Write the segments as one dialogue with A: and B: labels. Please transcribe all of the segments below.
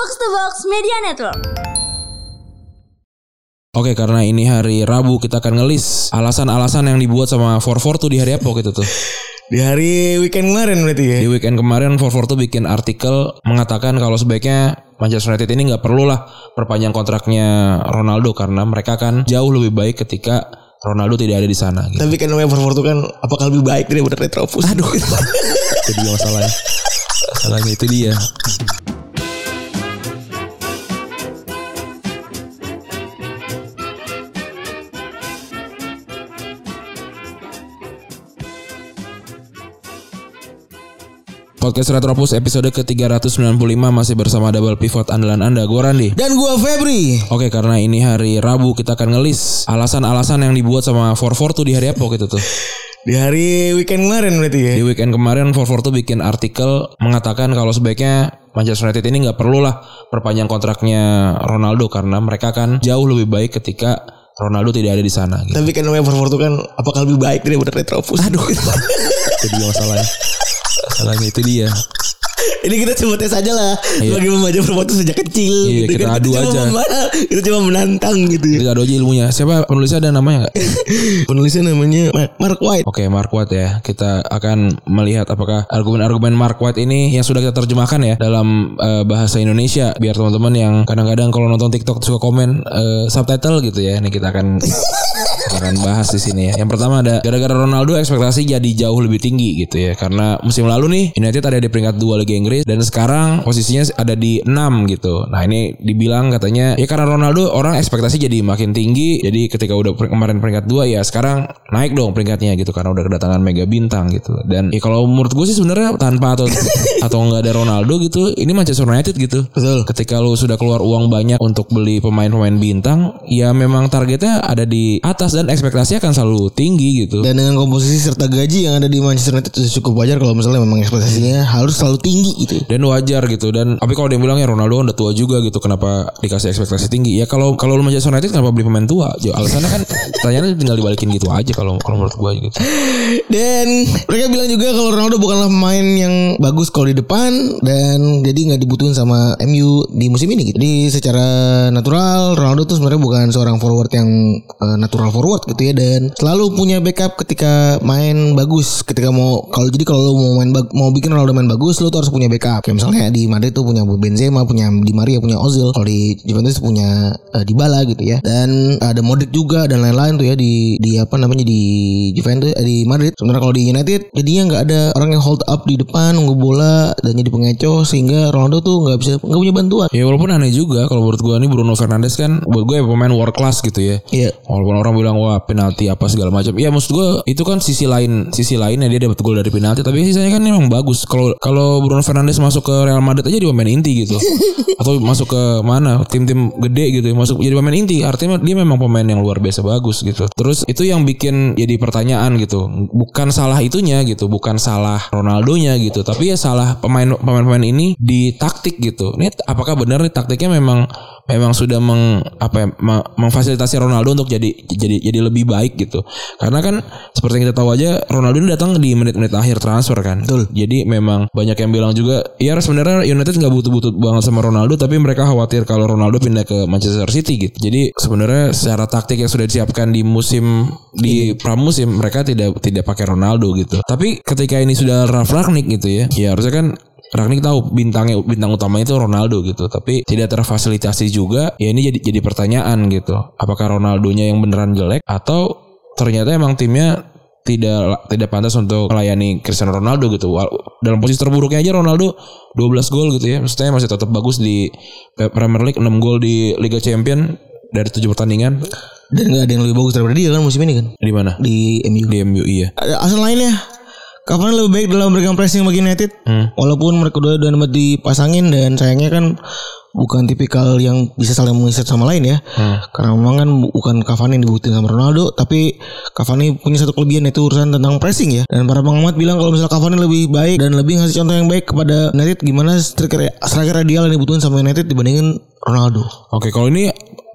A: Box to Box Media Network.
B: Oke karena ini hari Rabu kita akan ngelis alasan-alasan yang dibuat sama 44 tuh di hari apa gitu tuh.
C: Di hari weekend kemarin berarti ya.
B: Di weekend kemarin 44 tuh bikin artikel mengatakan kalau sebaiknya Manchester United ini nggak perlu lah perpanjang kontraknya Ronaldo karena mereka kan jauh lebih baik ketika Ronaldo tidak ada di sana. Gitu.
C: Tapi kan namanya Forward itu kan apakah lebih baik daripada Retropus? Aduh.
B: itu dia masalahnya. Masalahnya itu dia. Podcast Retropus episode ke-395 masih bersama double pivot andalan Anda, gue Randi.
C: Dan gua Febri.
B: Oke, karena ini hari Rabu kita akan ngelis alasan-alasan yang dibuat sama 44 tuh di hari apa gitu tuh.
C: Di hari weekend kemarin berarti ya.
B: Di weekend kemarin 44 tuh bikin artikel mengatakan kalau sebaiknya Manchester United ini nggak perlu lah perpanjang kontraknya Ronaldo karena mereka kan jauh lebih baik ketika Ronaldo tidak ada di sana gitu.
C: Tapi kan namanya Forward itu kan apakah lebih baik daripada Retropus? Aduh.
B: itu dia masalahnya. Masalahnya itu dia.
C: Ini kita coba tes aja lah
B: Iya.
C: Sebagai membaca Forward itu sejak kecil
B: Iya,
C: gitu
B: kita
C: kan.
B: adu
C: cuma
B: aja.
C: membaca, Kita cuma menantang gitu ya.
B: Kita ada aja ilmunya. Siapa penulisnya ada namanya nggak?
C: Penulisnya namanya Ma- Mark White
B: Oke, Mark White ya. Kita akan melihat apakah argumen-argumen Mark White ini yang sudah kita terjemahkan ya dalam eh, bahasa Indonesia biar teman-teman yang kadang-kadang kalau nonton TikTok suka komen eh, subtitle gitu ya. Ini kita akan akan bahas di sini ya. Yang pertama ada gara-gara Ronaldo ekspektasi jadi jauh lebih tinggi gitu ya. Karena musim lalu nih United ada di peringkat 2 Liga Inggris dan sekarang posisinya ada di 6 gitu. Nah, ini dibilang katanya ya karena Ronaldo orang ekspektasi jadi makin tinggi. Jadi ketika udah kemarin peringkat 2 ya sekarang naik dong peringkatnya gitu karena udah kedatangan mega bintang gitu. Dan ya kalau menurut gue sih sebenarnya tanpa atau atau nggak ada Ronaldo gitu, ini Manchester United gitu.
C: Betul
B: Ketika lu sudah keluar uang banyak untuk beli pemain-pemain bintang, ya memang targetnya ada di atas dan ekspektasi akan selalu tinggi gitu.
C: Dan dengan komposisi serta gaji yang ada di Manchester United itu cukup wajar kalau misalnya memang ekspektasinya harus selalu tinggi gitu.
B: dan wajar gitu dan tapi kalau dia bilang ya Ronaldo udah tua juga gitu kenapa dikasih ekspektasi tinggi ya kalau kalau lu Manchester United kenapa beli pemain tua Ya, alasannya kan pertanyaannya tinggal dibalikin gitu aja kalau kalau menurut gua gitu
C: Dan mereka bilang juga kalau Ronaldo bukanlah pemain yang bagus kalau di depan dan jadi nggak dibutuhin sama MU di musim ini gitu. Jadi secara natural Ronaldo tuh sebenarnya bukan seorang forward yang eh, natural forward gitu ya dan selalu punya backup ketika main bagus. Ketika mau kalau jadi kalau lu mau main mau bikin Ronaldo main bagus lu tuh harus punya backup. Kayak misalnya di Madrid tuh punya Benzema, punya Di Maria, punya Ozil. Kalau di Juventus punya eh, Dybala gitu ya. Dan ada Modric juga dan lain-lain tuh ya di di apa namanya di Juventus eh, di Madrid. Sebenarnya kalau di United jadinya nggak ada orang yang hold up di depan nunggu bola dan jadi pengecoh sehingga Ronaldo tuh nggak bisa nggak punya bantuan.
B: ya walaupun aneh juga kalau menurut gua nih Bruno Fernandes kan buat gue pemain world class gitu ya
C: Iya.
B: Walaupun orang bilang wah penalti apa segala macam. Ya maksud gue itu kan sisi lain sisi lainnya dia dapat gol dari penalti tapi sisanya kan memang bagus. Kalau kalau Bruno Fernandes masuk ke Real Madrid aja dia pemain inti gitu. Atau masuk ke mana tim-tim gede gitu ya masuk jadi pemain inti. Artinya dia memang pemain yang luar biasa bagus gitu. Terus itu yang bikin jadi pertanyaan gitu. Bukan salah itunya gitu, bukan salah Ronaldonya gitu, tapi ya salah pemain pemain-pemain ini di taktik gitu. Ini apakah benar nih taktiknya memang memang sudah meng apa ya, me- memfasilitasi Ronaldo untuk jadi jadi jadi lebih baik gitu. Karena kan seperti yang kita tahu aja Ronaldo ini datang di menit-menit akhir transfer kan.
C: Betul.
B: Jadi memang banyak yang bilang juga ya sebenarnya United nggak butuh-butuh banget sama Ronaldo tapi mereka khawatir kalau Ronaldo pindah ke Manchester City gitu. Jadi sebenarnya secara taktik yang sudah disiapkan di musim di pramusim mereka tidak tidak pakai Ronaldo gitu. Tapi ketika ini sudah Ralf Rangnick gitu ya. Ya harusnya kan Rangnick tahu bintangnya bintang utamanya itu Ronaldo gitu, tapi tidak terfasilitasi juga. Ya ini jadi jadi pertanyaan gitu. Apakah Ronaldonya yang beneran jelek atau ternyata emang timnya tidak tidak pantas untuk melayani Cristiano Ronaldo gitu. Dalam posisi terburuknya aja Ronaldo 12 gol gitu ya. Maksudnya masih tetap bagus di Premier League 6 gol di Liga Champion dari 7 pertandingan.
C: Dan nggak ada yang lebih bagus daripada dia kan musim ini kan
B: Di mana?
C: di MU.
B: Di MU iya.
C: Ada alasan lainnya Kapan lebih baik dalam memberikan pressing bagi United
B: Hmm.
C: Walaupun mereka udah udah dapat dipasangin Dan sayangnya kan Bukan tipikal yang bisa saling mengikat sama lain ya
B: Hmm.
C: Karena memang kan bukan Cavani yang dibuktiin sama Ronaldo Tapi Cavani punya satu kelebihan yaitu urusan tentang pressing ya Dan para pengamat bilang kalau misalnya Cavani lebih baik Dan lebih ngasih contoh yang baik kepada United Gimana striker, striker ideal yang dibutuhin sama United dibandingin Ronaldo
B: Oke, kalau ini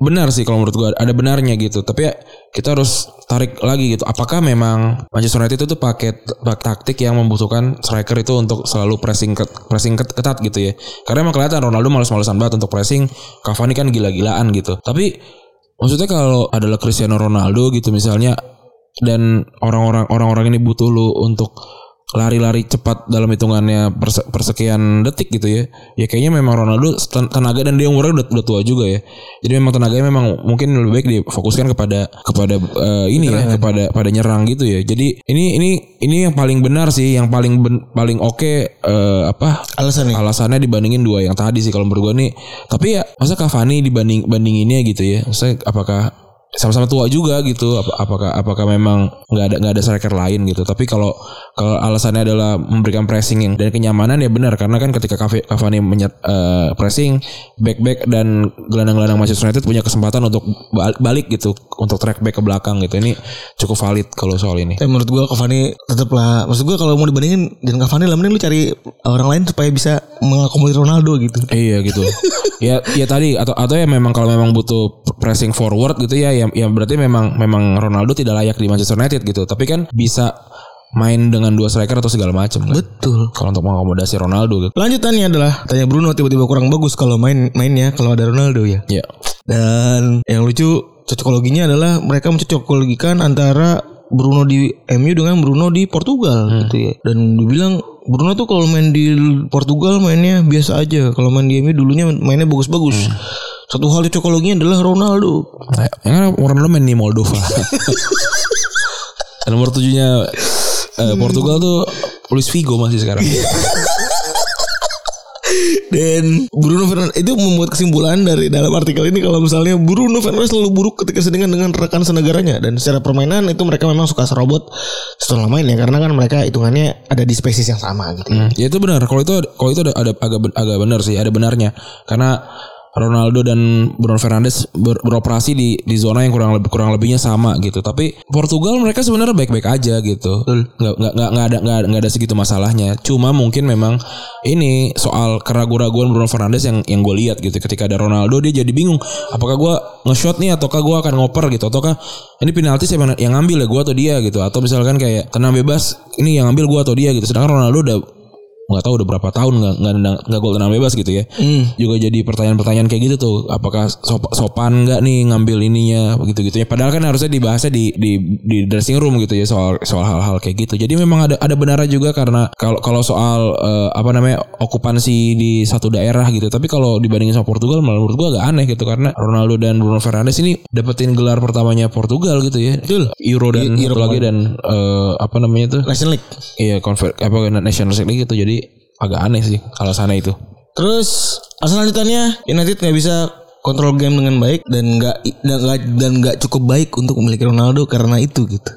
B: benar sih kalau menurut gua ada benarnya gitu. Tapi ya kita harus tarik lagi gitu. Apakah memang Manchester United itu tuh pakai taktik yang membutuhkan striker itu untuk selalu pressing ket, pressing ket- ketat gitu ya. Karena emang kelihatan Ronaldo malas-malasan banget untuk pressing, Cavani kan gila-gilaan gitu. Tapi maksudnya kalau adalah Cristiano Ronaldo gitu misalnya dan orang-orang orang-orang ini butuh lu untuk lari-lari cepat dalam hitungannya perse- persekian detik gitu ya. Ya kayaknya memang Ronaldo ten- tenaga dan dia umurnya udah, udah tua juga ya. Jadi memang tenaganya memang mungkin lebih baik difokuskan kepada kepada eh, ini ya, kepada pada nyerang gitu ya. Jadi ini ini ini yang paling benar sih, yang paling ben- paling oke eh, apa
C: Alasan nih.
B: alasannya dibandingin dua yang tadi sih kalau menurut gue nih. Tapi ya masa Cavani dibanding bandinginnya gitu ya. Maksudnya apakah sama-sama tua juga gitu Ap- apakah apakah memang nggak ada nggak ada striker lain gitu tapi kalau kalau alasannya adalah memberikan pressing yang dan kenyamanan ya benar karena kan ketika Cava- Cavani menyet, eh, pressing back back dan gelandang-gelandang Manchester United punya kesempatan untuk bal- balik gitu untuk track back ke belakang gitu ini cukup valid kalau soal ini
C: Tapi menurut gua Cavani tetap lah. Maksud gua kalau mau dibandingin dan Cavani lah mending lu cari orang lain supaya bisa mengakomodir Ronaldo gitu.
B: Iya gitu. ya ya tadi atau atau ya memang kalau memang butuh pressing forward gitu ya ya, ya berarti memang memang Ronaldo tidak layak di Manchester United gitu. Tapi kan bisa main dengan dua striker atau segala macam kan.
C: Betul.
B: Kalau untuk mengakomodasi Ronaldo gitu.
C: Lanjutannya adalah tanya Bruno tiba-tiba kurang bagus kalau main mainnya kalau ada Ronaldo ya.
B: Ya.
C: Dan yang lucu cocokologinya adalah mereka mencocokologikan antara Bruno di MU dengan Bruno di Portugal gitu ya. Dan dibilang Bruno tuh kalau main di Portugal mainnya biasa aja. Kalau main di MU dulunya mainnya bagus-bagus. Satu hal cocokologinya adalah Ronaldo.
B: Nah, yang kan Ronaldo main di Moldova. Dan nomor tujuhnya eh, Portugal tuh Luis Figo masih sekarang.
C: Dan Bruno Fernandes itu membuat kesimpulan dari dalam artikel ini kalau misalnya Bruno Fernandes selalu buruk ketika sedangkan dengan rekan senegaranya dan secara permainan itu mereka memang suka serobot setelah main ya karena kan mereka hitungannya ada di spesies yang sama gitu.
B: Hmm, ya itu benar. Kalau itu kalau itu ada, ada agak agak benar sih, ada benarnya. Karena Ronaldo dan Bruno Fernandes ber- beroperasi di di zona yang kurang lebih kurang lebihnya sama gitu. Tapi Portugal mereka sebenarnya baik-baik aja gitu. Nggak nggak nggak nggak ada nggak, nggak ada segitu masalahnya. Cuma mungkin memang ini soal keraguan-raguan Bruno Fernandes yang yang gue lihat gitu. Ketika ada Ronaldo dia jadi bingung. Apakah gue nge-shot nih ataukah gue akan ngoper gitu ataukah ini penalti siapa yang ngambil ya gue atau dia gitu atau misalkan kayak tenang bebas ini yang ngambil gue atau dia gitu. Sedangkan Ronaldo udah nggak tahu udah berapa tahun nggak nggak nggak gol tenang bebas gitu ya. Juga jadi pertanyaan-pertanyaan kayak gitu tuh. Apakah sop- sopan nggak nih ngambil ininya begitu gitu ya. Padahal kan harusnya dibahasnya di di di dressing room gitu ya soal soal hal-hal kayak gitu. Jadi memang ada ada benarnya juga karena kalau kalau soal eh, apa namanya okupansi di satu daerah gitu. Tapi kalau dibandingin sama Portugal malah menurut gua agak aneh gitu. Karena Ronaldo dan Bruno Fernandes ini dapetin gelar pertamanya Portugal gitu ya.
C: Betul.
B: Euro dan
C: Euro
B: satu lagi dan eh, apa namanya tuh
C: National League.
B: Iya konver apa National League gitu. Jadi agak aneh sih alasannya itu.
C: Terus alasan lanjutannya United nggak bisa kontrol game dengan baik dan nggak dan nggak dan nggak cukup baik untuk memiliki Ronaldo karena itu gitu.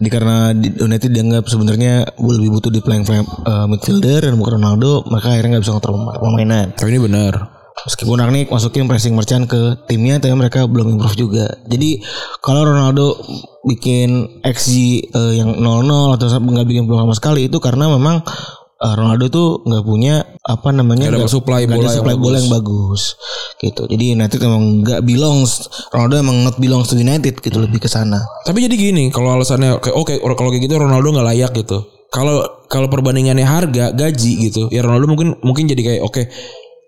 C: Di karena di- United dianggap sebenarnya lebih butuh di playing frame, eh, midfielder dan bukan Ronaldo, maka akhirnya nggak bisa kontrol permainan.
B: Tapi ini benar.
C: Meskipun Rangnick masukin pressing merchant ke timnya, tapi mereka belum improve juga. Jadi kalau Ronaldo bikin XG eh, yang 0-0 atau nggak bikin peluang sama sekali itu karena memang eh, Ronaldo tuh nggak punya apa namanya
B: Nggak dapat supply
C: ada
B: bola yang
C: supply bola
B: bagus.
C: yang bagus gitu. Jadi United emang nggak belongs Ronaldo emang not belongs to United gitu lebih ke sana.
B: Tapi jadi gini kalau alasannya kayak oke kalau kayak gitu Ronaldo nggak layak gitu. Kalau kalau perbandingannya harga gaji gitu ya Ronaldo mungkin mungkin jadi kayak oke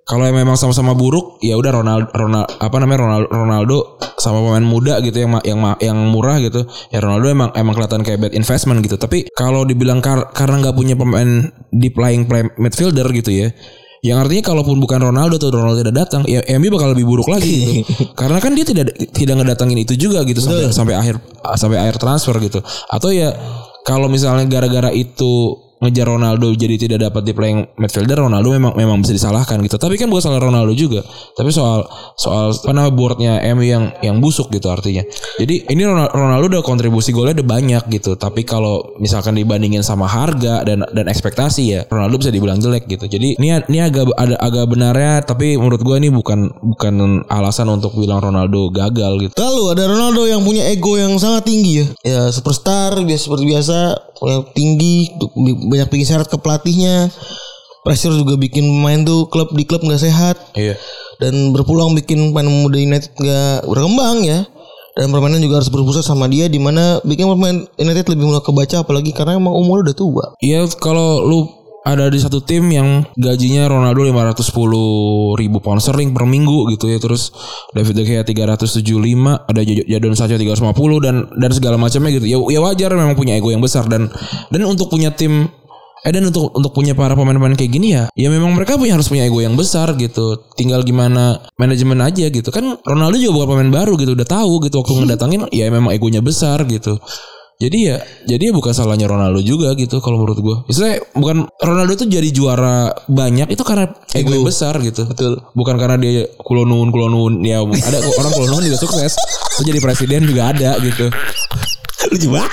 B: kalau yang memang sama-sama buruk ya udah Ronaldo Ronaldo apa namanya Ronaldo, Ronaldo sama pemain muda gitu yang yang yang murah gitu ya Ronaldo emang emang kelihatan kayak bad investment gitu. Tapi kalau dibilang kar- karena nggak punya pemain deep lying play midfielder gitu ya yang artinya kalaupun bukan Ronaldo atau Ronaldo tidak datang ya MU bakal lebih buruk lagi gitu. Karena kan dia tidak tidak ngedatangin itu juga gitu sampai sampai akhir sampai akhir transfer gitu. Atau ya kalau misalnya gara-gara itu ngejar Ronaldo jadi tidak dapat di playing midfielder Ronaldo memang memang bisa disalahkan gitu. Tapi kan bukan salah Ronaldo juga tapi soal soal apa namanya boardnya MU yang yang busuk gitu artinya. Jadi ini Ronaldo, udah kontribusi golnya udah banyak gitu. Tapi kalau misalkan dibandingin sama harga dan dan ekspektasi ya Ronaldo bisa dibilang jelek gitu. Jadi ini ini agak ada agak benarnya tapi menurut gua ini bukan bukan alasan untuk bilang Ronaldo gagal gitu.
C: Lalu ada Ronaldo yang punya ego yang sangat tinggi ya. Ya superstar biasa seperti biasa yang tinggi banyak bikin syarat ke pelatihnya. Pressure juga bikin pemain tuh klub di klub nggak sehat.
B: iya
C: dan berpeluang bikin pemain muda United gak berkembang ya. Dan permainan juga harus berpusat sama dia di mana bikin pemain United lebih mudah kebaca apalagi karena emang umur udah tua.
B: Iya kalau lu ada di satu tim yang gajinya Ronaldo 510 ribu pound sterling per minggu gitu ya. Terus David De Gea 375 ada Jad- Jadon Sancho 350 dan dan segala macamnya gitu. Ya ya wajar memang punya ego yang besar dan dan untuk punya tim eh dan untuk untuk punya para pemain-pemain kayak gini ya ya memang mereka punya harus punya ego yang besar gitu. Tinggal gimana manajemen aja gitu. Kan Ronaldo juga bukan pemain baru gitu udah tahu gitu waktu ngedatangin ya memang egonya besar gitu jadi ya jadi ya bukan salahnya Ronaldo juga gitu kalau menurut gue. Istilahnya bukan Ronaldo tuh jadi juara banyak itu karena ego yang besar gitu.
C: Betul.
B: Bukan karena dia kulonun kulonun ya ada orang kulonun juga sukses. Terus jadi presiden juga ada gitu.
C: Lucu banget.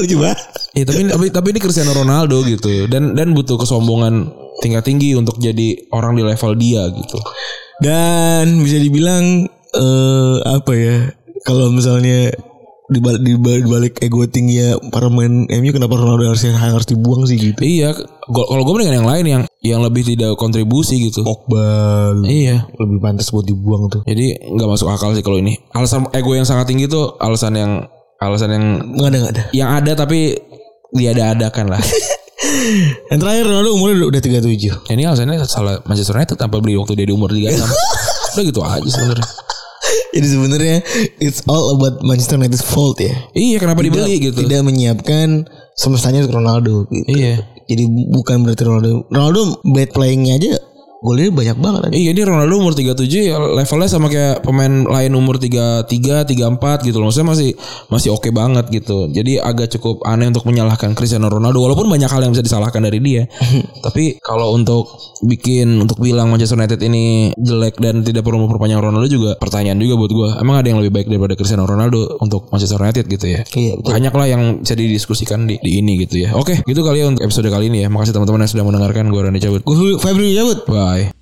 C: Lucu banget.
B: Ya, tapi tapi tapi ini Cristiano Ronaldo gitu dan dan butuh kesombongan tingkat tinggi untuk jadi orang di level dia gitu.
C: Dan bisa dibilang eh apa ya? Kalau misalnya di balik, di balik, di balik ego tinggi ya para pemain MU kenapa Ronaldo harus harus dibuang sih gitu?
B: Iya, kalau gue mendingan yang lain yang yang lebih tidak kontribusi gitu.
C: Pogba.
B: Iya.
C: lebih pantas buat dibuang tuh.
B: Jadi nggak masuk akal sih kalau ini. Alasan ego yang sangat tinggi tuh alasan yang alasan yang
C: Nggak ada nggak ada.
B: yang ada tapi diada-adakan lah.
C: Yang terakhir Ronaldo umurnya udah, udah 37.
B: ini alasannya salah Manchester United tanpa beli waktu dia di umur 36. Udah gitu aja sebenarnya.
C: Jadi sebenarnya it's all about Manchester United's fault ya.
B: Iya, kenapa dibeli gitu?
C: Tidak menyiapkan semestanya untuk Ronaldo gitu.
B: Iya.
C: Jadi bukan berarti Ronaldo Ronaldo bad playingnya aja golnya banyak banget aja.
B: Iya, ini Ronaldo umur 37 ya levelnya sama kayak pemain lain umur 33, 34 gitu loh. Maksudnya masih masih oke banget gitu. Jadi agak cukup aneh untuk menyalahkan Cristiano Ronaldo walaupun banyak hal yang bisa disalahkan dari dia. Tapi kalau untuk bikin untuk bilang Manchester United ini jelek dan tidak perlu memperpanjang Ronaldo juga pertanyaan juga buat gua. Emang ada yang lebih baik daripada Cristiano Ronaldo untuk Manchester United gitu ya?
C: Iya, betul.
B: Banyak lah yang bisa didiskusikan di, di ini gitu ya. Oke, gitu kali ya untuk episode kali ini ya. Makasih teman-teman yang sudah mendengarkan. Gue Randy cabut.
C: Gue Febri cabut.
B: Bye. by